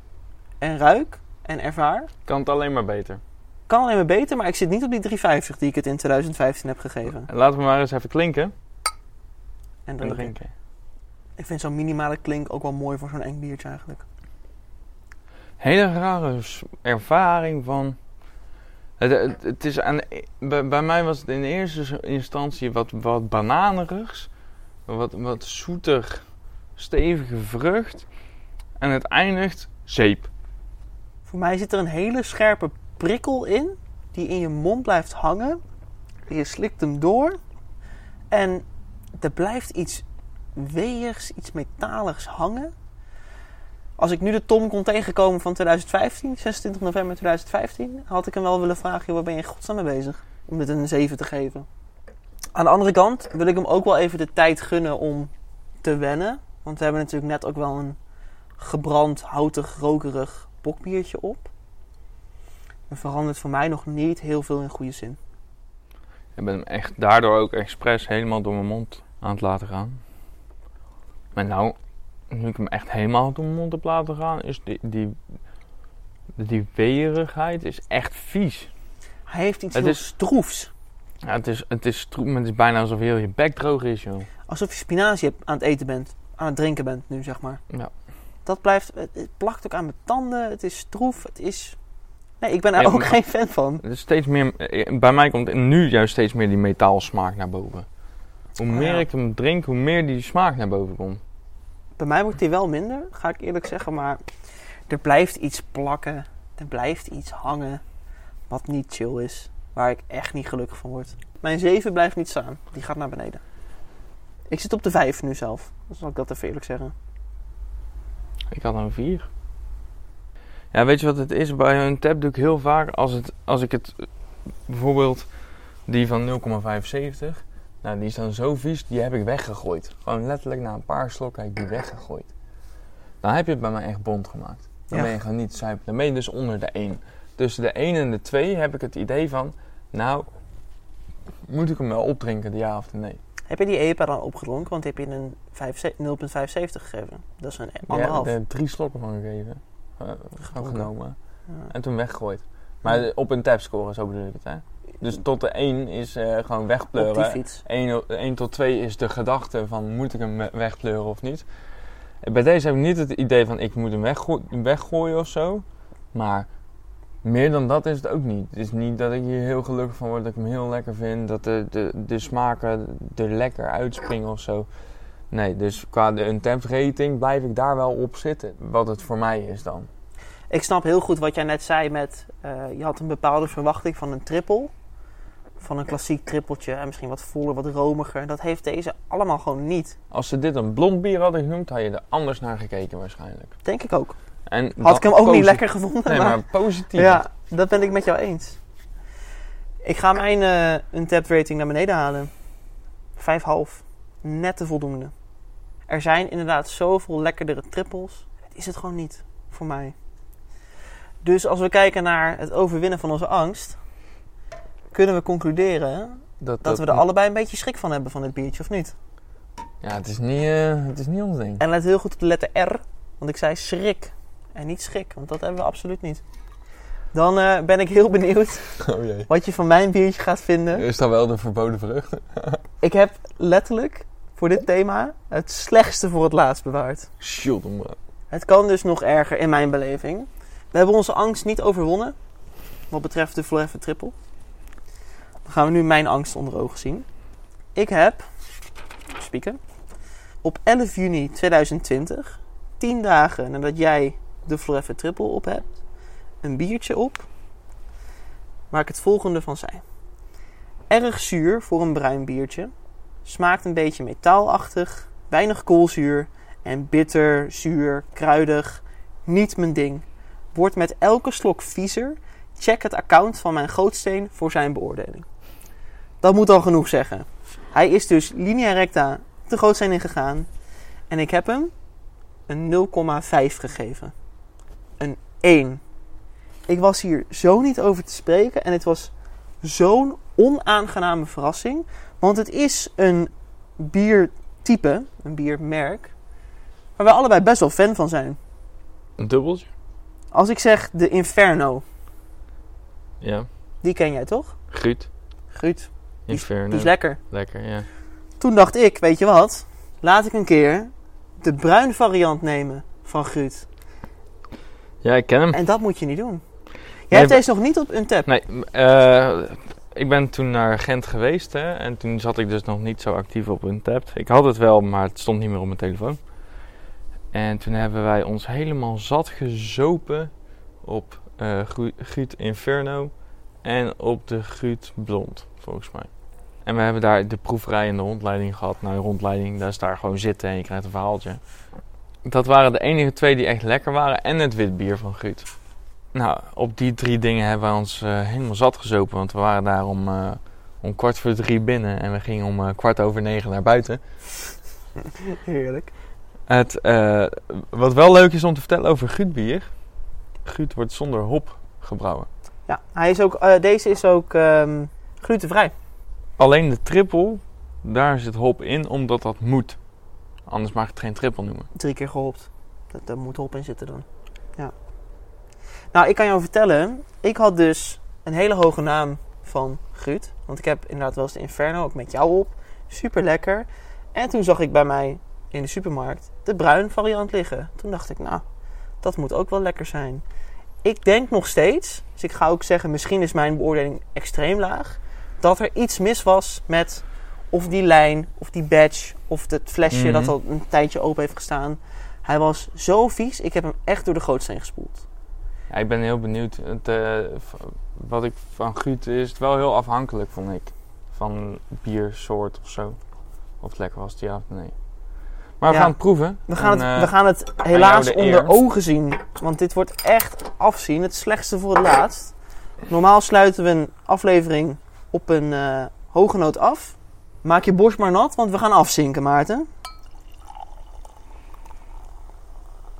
en ruik en ervaar.
Kan het alleen maar beter.
Kan alleen maar beter, maar ik zit niet op die 350 die ik het in 2015 heb gegeven.
Laten we maar eens even klinken
En
en
drinken.
drinken.
Ik vind zo'n minimale klink ook wel mooi voor zo'n eng biertje eigenlijk.
Hele rare ervaring van. Het, het, het is aan, bij, bij mij was het in eerste instantie wat, wat bananerigs. Wat, wat zoetig, stevige vrucht. En het eindigt zeep.
Voor mij zit er een hele scherpe prikkel in, die in je mond blijft hangen. Je slikt hem door. En er blijft iets weeigs, iets metaligs hangen. Als ik nu de Tom kon tegenkomen van 2015, 26 november 2015, had ik hem wel willen vragen: waar ben je godsnaam mee bezig? Om dit een 7 te geven. Aan de andere kant wil ik hem ook wel even de tijd gunnen om te wennen. Want we hebben natuurlijk net ook wel een gebrand, houtig, rokerig bokbiertje op. Het verandert voor mij nog niet heel veel in goede zin.
Ik ben hem echt daardoor ook expres helemaal door mijn mond aan het laten gaan. Maar nou, nu ik hem echt helemaal door mijn mond heb laten gaan, is die, die, die weerigheid is echt vies.
Hij heeft iets
Het
heel
is-
stroefs.
Ja, het is, het is stroep, maar het is bijna alsof heel je bek droog is, joh.
Alsof je spinazie aan het eten bent. Aan het drinken bent nu, zeg maar.
Ja.
Dat blijft... Het, het plakt ook aan mijn tanden. Het is stroef. Het is... Nee, ik ben er
Nee,
ook geen fan van.
Het is steeds meer, eh, bij mij komt nu juist steeds meer die metaalsmaak naar boven. Hoe
Oh,
meer
ja.
ik hem drink, hoe meer die smaak naar boven komt.
Bij mij wordt die wel minder, ga ik eerlijk zeggen. Maar er blijft iets plakken. Er blijft iets hangen. Wat niet chill is. Waar ik echt niet gelukkig van word. Mijn 7 blijft niet staan. Die gaat naar beneden. Ik zit op de 5 nu zelf. Zal ik dat even eerlijk zeggen.
Ik had een 4. Ja, weet je wat het is? Bij een tap doe ik heel vaak, als, het, als ik het, bijvoorbeeld die van 0,75, nou die is dan zo vies, die heb ik weggegooid. Gewoon letterlijk na een paar slokken heb ik die weggegooid. Dan heb je het bij mij echt bond gemaakt. Dan
Ja.
ben je gewoon niet zuipen. Dan ben je dus onder de 1. Tussen de 1 en de 2 heb ik het idee van, nou, moet ik hem wel opdrinken, de ja of de nee?
Heb je die EPA dan opgedronken? Want die heb je een 5 0,75 gegeven. Dat is een
Ja,
anderhalf.
er drie slokken van gegeven. Genomen. En toen weggegooid. Maar op een tapscore, zo bedoel ik het, hè? Dus tot de 1 is eh, gewoon wegpleuren.
fiets.
1, 1 tot 2 is de gedachte van moet ik hem we- wegpleuren of niet. Bij deze heb ik niet het idee van ik moet hem weggo- weggooien of zo. Maar meer dan dat is het ook niet. Het is niet dat ik hier heel gelukkig van word, dat ik hem heel lekker vind. Dat de, de, de smaken er lekker uitspringen of zo. Nee, dus qua de untapped rating blijf ik daar wel op zitten. Wat het voor mij is dan.
Ik snap heel goed wat jij net zei met... eh, je had een bepaalde verwachting van een triple. Van een klassiek trippeltje. En misschien wat voller, wat romiger. Dat heeft deze allemaal gewoon niet.
Als ze dit een blond bier hadden genoemd, had je er anders naar gekeken waarschijnlijk.
Denk ik ook.
En
Had ik hem ook niet lekker gevonden.
Nee,
maar,
maar positief.
ja, dat ben ik met jou eens. Ik ga mijn eh untapped rating naar beneden halen. 5,5. Net te voldoende. Er zijn inderdaad zoveel lekkerdere trippels. Het is het gewoon niet voor mij. Dus als we kijken naar het overwinnen van onze angst, kunnen we concluderen dat we er allebei een beetje schrik van hebben van dit biertje, of niet?
Ja, het is niet, eh, het is niet ons ding.
En let heel goed op de letter R, want ik zei schrik en niet schrik, want dat hebben we absoluut niet. Dan eh, ben ik heel benieuwd
Oh jee.
wat je van mijn biertje gaat vinden.
Is dat wel de verboden vrucht?
Ik heb letterlijk voor dit thema het slechtste voor het laatst bewaard.
Om, eh,
Het kan dus nog erger in mijn beleving. We hebben onze angst niet overwonnen. Wat betreft de Forever Triple. Dan gaan we nu mijn angst onder ogen zien. Ik heb, spieken, op 11 juni 2020, 10 dagen nadat jij de Forever Triple op hebt, een biertje op waar ik het volgende van zei. Erg zuur voor een bruin biertje. Smaakt een beetje metaalachtig, weinig koolzuur en bitter, zuur, kruidig. Niet mijn ding. Wordt met elke slok viezer. Check het account van mijn gootsteen voor zijn beoordeling. Dat moet al genoeg zeggen. Hij is dus linea recta de gootsteen ingegaan. En ik heb hem een 0,5 gegeven. Een 1. Ik was hier zo niet over te spreken. En het was zo'n onaangename verrassing. Want het is een biertype, een biermerk, waar we allebei best wel fan van zijn.
een dubbeltje?
Als ik zeg de Inferno,
Ja.
die ken jij toch? Die is,
Inferno.
die is lekker.
Lekker, ja.
Toen dacht ik, weet je wat? Laat ik een keer de bruin variant nemen van Guut.
Ja, ik ken hem.
En dat moet je niet doen. Jij hebt deze nog niet op Untap.
Nee, eh, ik ben toen naar Gent geweest hè, en toen zat ik dus nog niet zo actief op Untapped. Ik had het wel, maar het stond niet meer op mijn telefoon. En toen hebben wij ons helemaal zat gezopen op Guut Inferno en op de Guut Blond, volgens mij. En we hebben daar de proeverij en de rondleiding gehad. Nou, de rondleiding, daar is daar gewoon zitten en je krijgt een verhaaltje. Dat waren de enige twee die echt lekker waren. En het wit bier van Guut. Nou, op die drie dingen hebben we ons eh, helemaal zat gezopen. Want we waren daar om, eh, om kwart voor drie binnen. En we gingen om eh, kwart over negen naar buiten.
Heerlijk.
Het, wat wel leuk is om te vertellen over Guut bier. Guut wordt zonder hop gebrouwen.
Ja, hij is ook, deze is ook ehm, glutenvrij.
Alleen de triple, daar zit hop in, omdat dat moet. Anders mag ik het geen triple noemen.
Drie keer gehopt. Dat, daar moet hop in zitten dan. Ja. Nou, ik kan jou vertellen. Ik had dus een hele hoge naam van Guut. Want ik heb inderdaad wel eens de Inferno, ook met jou op. Super lekker. En toen zag ik bij mij in de supermarkt de bruin variant liggen. Toen dacht ik, nou, dat moet ook wel lekker zijn. Ik denk nog steeds, dus ik ga ook zeggen, misschien is mijn beoordeling extreem laag. Dat er iets mis was met of die lijn, of die badge, of het flesje
Mhm.
dat al een tijdje open heeft gestaan. Hij was zo vies, ik heb hem echt door de gootsteen gespoeld.
Ja, ik ben heel benieuwd. Het, eh, wat ik van Guut is het wel heel afhankelijk, vond ik. Van biersoort of zo. Of het lekker was, ja of nee. Maar we
Ja.
gaan het proeven.
We gaan,
En,
het,
eh,
we gaan het helaas
de
onder
eer.
ogen zien. Want dit wordt echt afzien. Het slechtste voor het laatst. Normaal sluiten we een aflevering op een eh, hoge noot af. Maak je borst maar nat, want we gaan afzinken, Maarten.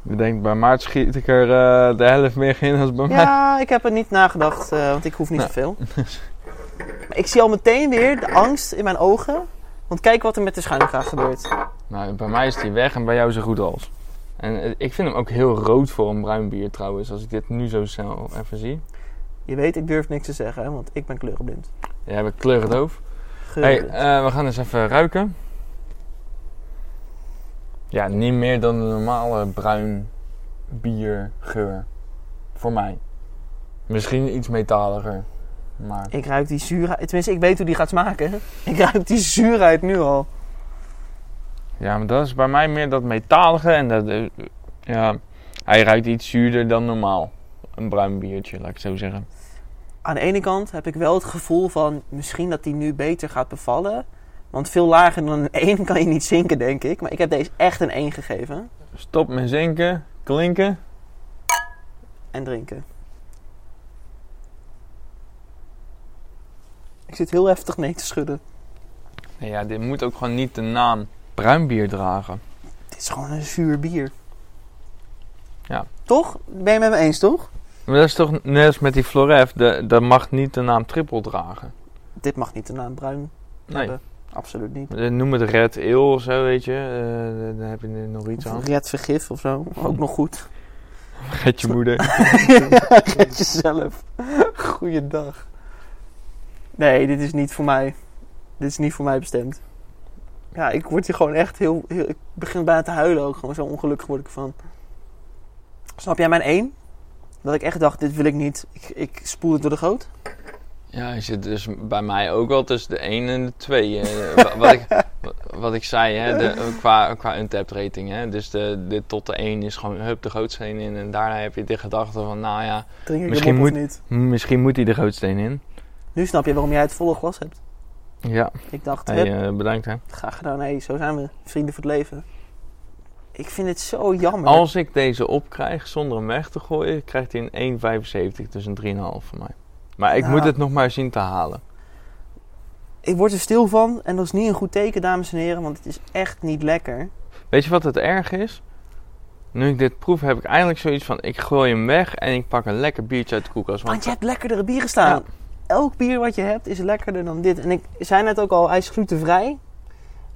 Ik denk, bij Maart schiet ik er eh, de helft meer in dan bij mij.
Ja, ik heb er niet nagedacht, eh, want ik hoef niet
Nou.
zoveel. Ik zie al meteen weer de angst in mijn ogen. Want kijk wat er met de schuimkraag gebeurt.
Nou, bij mij is die weg en bij jou zo goed als. En eh, ik vind hem ook heel rood voor een bruin bier trouwens, als ik dit nu zo snel even zie.
Je weet, ik durf niks te zeggen, hè, want ik ben kleurenblind.
Jij bent kleurendoof. Hey, eh, we gaan eens even ruiken. Ja, niet meer dan een normale bruin biergeur. Voor mij. Misschien iets metaliger. Maar
Ik ruik die zuurheid. Tenminste, ik weet hoe die gaat smaken. Ik ruik die zuurheid nu al.
ja, maar dat is bij mij meer dat metalige. En dat, eh, ja, hij ruikt iets zuurder dan normaal. Een bruin biertje, laat ik het zo zeggen.
Aan de ene kant heb ik wel het gevoel van misschien dat die nu beter gaat bevallen. Want veel lager dan een 1 kan je niet zinken, denk ik. Maar ik heb deze echt een 1 gegeven.
Stop met zinken, klinken.
En drinken. Ik zit heel heftig nee te schudden.
Nee, ja, dit moet ook gewoon niet de naam bruin bier dragen.
Dit is gewoon een zuur bier.
Ja.
Toch? Ben je met me eens, toch?
Maar dat is toch net als met die Floref, dat mag niet de naam triple dragen.
Dit mag niet de naam bruin
Nee.
hebben. Absoluut niet.
Eh, Noem het Red Ale of zo, weet je. Eh, dan heb je nog iets
Of
aan.
red vergif of zo. Ook nog goed.
Red je moeder.
Red jezelf. Goeiedag. Nee, dit is niet voor mij. Dit is niet voor mij bestemd. Ja, ik word hier gewoon echt heel, heel... Ik begin bijna te huilen ook. Gewoon zo ongelukkig word ik ervan. Snap jij mijn één? Dat ik echt dacht, dit wil ik niet. Ik, ik spoel het door de goot.
Ja, je zit dus bij mij ook wel tussen de 1 en de 2. eh, wa- wat, ik, wa- wat ik zei, hè, de, qua, qua untapped rating. Hè, dus de, de tot de 1 is gewoon hup de gootsteen in. En daarna heb je de gedachte van, nou ja, Misschien moet-
niet?
misschien moet hij de gootsteen in.
Nu snap je waarom jij het volle glas hebt.
Ja,
Ik dacht,
hey, eh, bedankt hè.
graag gedaan. Hey, zo zijn we. Vrienden voor het leven. Ik vind het zo jammer.
Als ik deze opkrijg zonder hem weg te gooien, krijgt hij een 1,75. Dus een 3,5 van mij. Maar ik
Ja.
moet het nog maar zien te halen.
Ik word er stil van en dat is niet een goed teken, dames en heren, want het is echt niet lekker.
Weet je wat het erg is? Nu ik dit proef, heb ik eigenlijk zoiets van: ik gooi hem weg en ik pak een lekker biertje uit de koelkast.
Want
Want
je hebt lekkerdere bieren staan. Elk bier wat je hebt is lekkerder dan dit. En ik zei net ook al, hij is glutenvrij.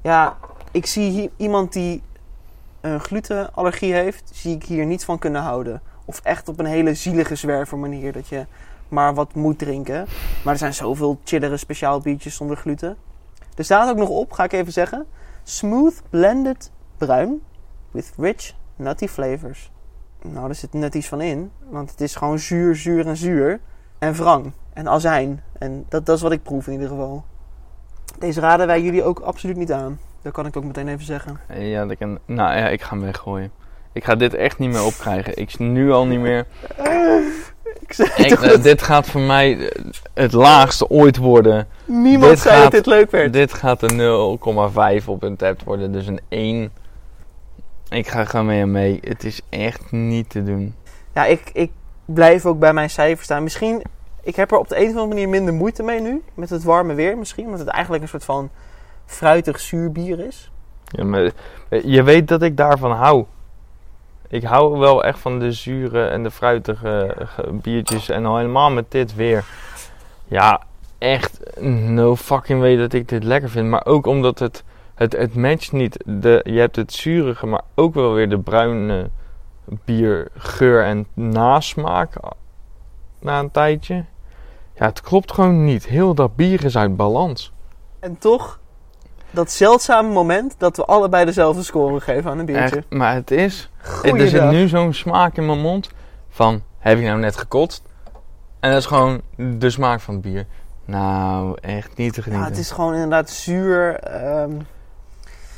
Ja, ik zie hier iemand die een glutenallergie heeft, zie ik hier niet van kunnen houden. Of echt op een hele zielige zwerver manier dat je maar wat moet drinken. Maar er zijn zoveel chillere speciaal biertjes zonder gluten. Er staat ook nog op, ga ik even zeggen. Smooth blended bruin with rich nutty flavors. Nou, daar zit net iets van in. Want het is gewoon zuur, zuur en zuur. En wrang. En azijn. En dat, dat is wat ik proef in ieder geval. Deze raden wij jullie ook absoluut niet aan. Dat kan ik ook meteen even zeggen.
ja, dat kan, nou ja, ik ga hem weggooien. Ik ga dit echt niet meer opkrijgen. Ik nu al niet meer.
Ik zeg
Ik,
toch
eh,
dat-
dit gaat voor mij eh, het laagste ooit worden.
Niemand
Dit
zei
gaat-
dat dit leuk werd.
Dit gaat een 0,5 op een tap worden, dus een 1. Ik ga gewoon mee en mee. Het is echt niet te doen.
Ja, ik, ik blijf ook bij mijn cijfer staan. Misschien, ik heb er op de een of andere manier minder moeite mee nu. Met het warme weer misschien. Omdat het eigenlijk een soort van fruitig zuur bier is.
Ja, maar eh, je weet dat ik daarvan hou. Ik hou wel echt van de zure en de fruitige eh, biertjes. En al helemaal met dit weer. Ja, echt no fucking way dat ik dit lekker vind. Maar ook omdat het, het, het matcht niet. De, je hebt het zurige, maar ook wel weer de bruine biergeur en nasmaak na een tijdje. Ja, het klopt gewoon niet. Heel dat bier is uit balans.
En toch, dat zeldzame moment dat we allebei dezelfde score geven aan een biertje.
Echt, maar het is... Er
Goeiedag.
zit nu zo'n smaak in mijn mond van, heb ik nou net gekotst? En dat is gewoon de smaak van het bier. Nou, echt niet te
Ja,
genieten.
het is gewoon inderdaad zuur. ehm,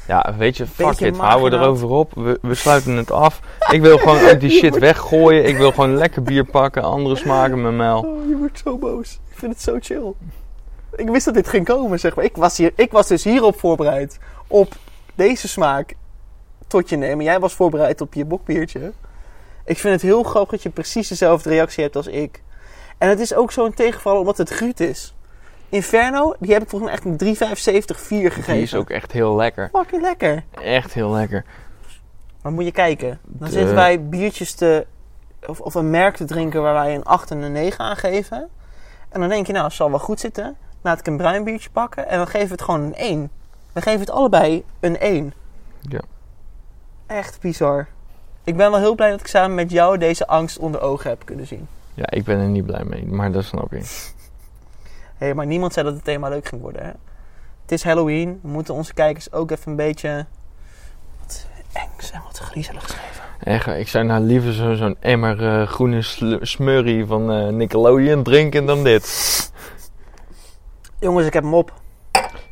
Ja, weet je, fuck it, we houden
marginaal.
erover op. We, we sluiten het af. Ik wil gewoon ook die shit weggooien. Ik wil gewoon lekker bier pakken, andere smaken met mel.
Oh, je wordt zo boos. Ik vind het zo chill. Ik wist dat dit ging komen, zeg maar. Ik was, hier, ik was dus hierop voorbereid. Op deze smaak tot je nemen. Jij was voorbereid op je bokbiertje. Ik vind het heel grappig dat je precies dezelfde reactie hebt als ik. En het is ook zo'n tegenvaller omdat het gruut is. Inferno, die heb ik volgens mij echt een 3,75 4 gegeven.
Die is ook echt heel lekker.
fucking lekker.
Echt heel lekker.
Maar moet je kijken. Dan
De-
zitten wij biertjes te... Of, of een merk te drinken waar wij een 8 en een 9 aan geven. En dan denk je, nou, het zal wel goed zitten. Laat ik een bruin biertje pakken. En dan geven we het gewoon een 1. We geven het allebei een 1.
Ja.
Echt bizar. Ik ben wel heel blij dat ik samen met jou deze angst onder ogen heb kunnen zien.
Ja, ik ben er niet blij mee, maar dat snap ik.
Hé, hey, maar niemand zei dat het thema leuk ging worden, hè? Het is Halloween. We moeten onze kijkers ook even een beetje... Wat engs en wat griezeligs geven.
Echt, ik zou nou liever zo- zo'n emmer eh, groene smurrie van eh, Nickelodeon drinken dan dit.
Jongens, ik heb hem op.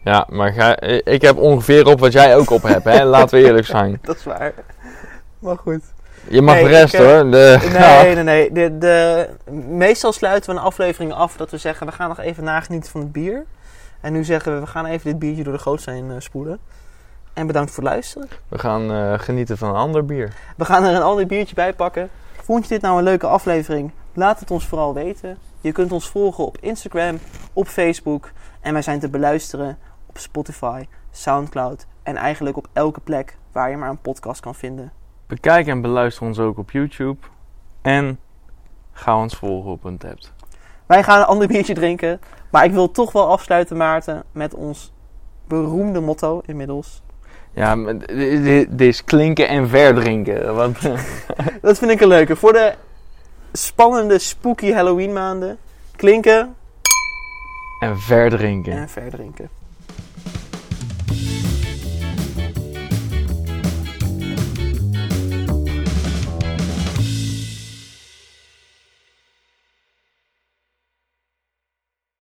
Ja, maar ga, eh, ik heb ongeveer op wat jij ook op hebt, hè? Laten we eerlijk zijn.
Dat is waar. Maar goed.
Je mag
Nee,
de rest
ik, eh,
hoor. De,
Nee, nee, nee. De, de, meestal sluiten we een aflevering af dat we zeggen... we gaan nog even nagenieten van het bier. En nu zeggen we, we gaan even dit biertje door de gootsteen eh, spoelen. En bedankt voor het luisteren.
We gaan genieten van een ander bier.
We gaan er een ander biertje bij pakken. Vond je dit nou een leuke aflevering? Laat het ons vooral weten. Je kunt ons volgen op Instagram, op Facebook. En wij zijn te beluisteren op Spotify, Soundcloud... en eigenlijk op elke plek waar je maar een podcast kan vinden.
Bekijk en beluister ons ook op YouTube. En ga ons volgen op Untapped.
Wij gaan een ander biertje drinken. Maar ik wil toch wel afsluiten, Maarten, met ons beroemde motto inmiddels.
Ja, dit is klinken en verdrinken. Want
Dat vind ik een leuke. Voor de spannende, spooky Halloween maanden. Klinken
en verdrinken.
en verdrinken.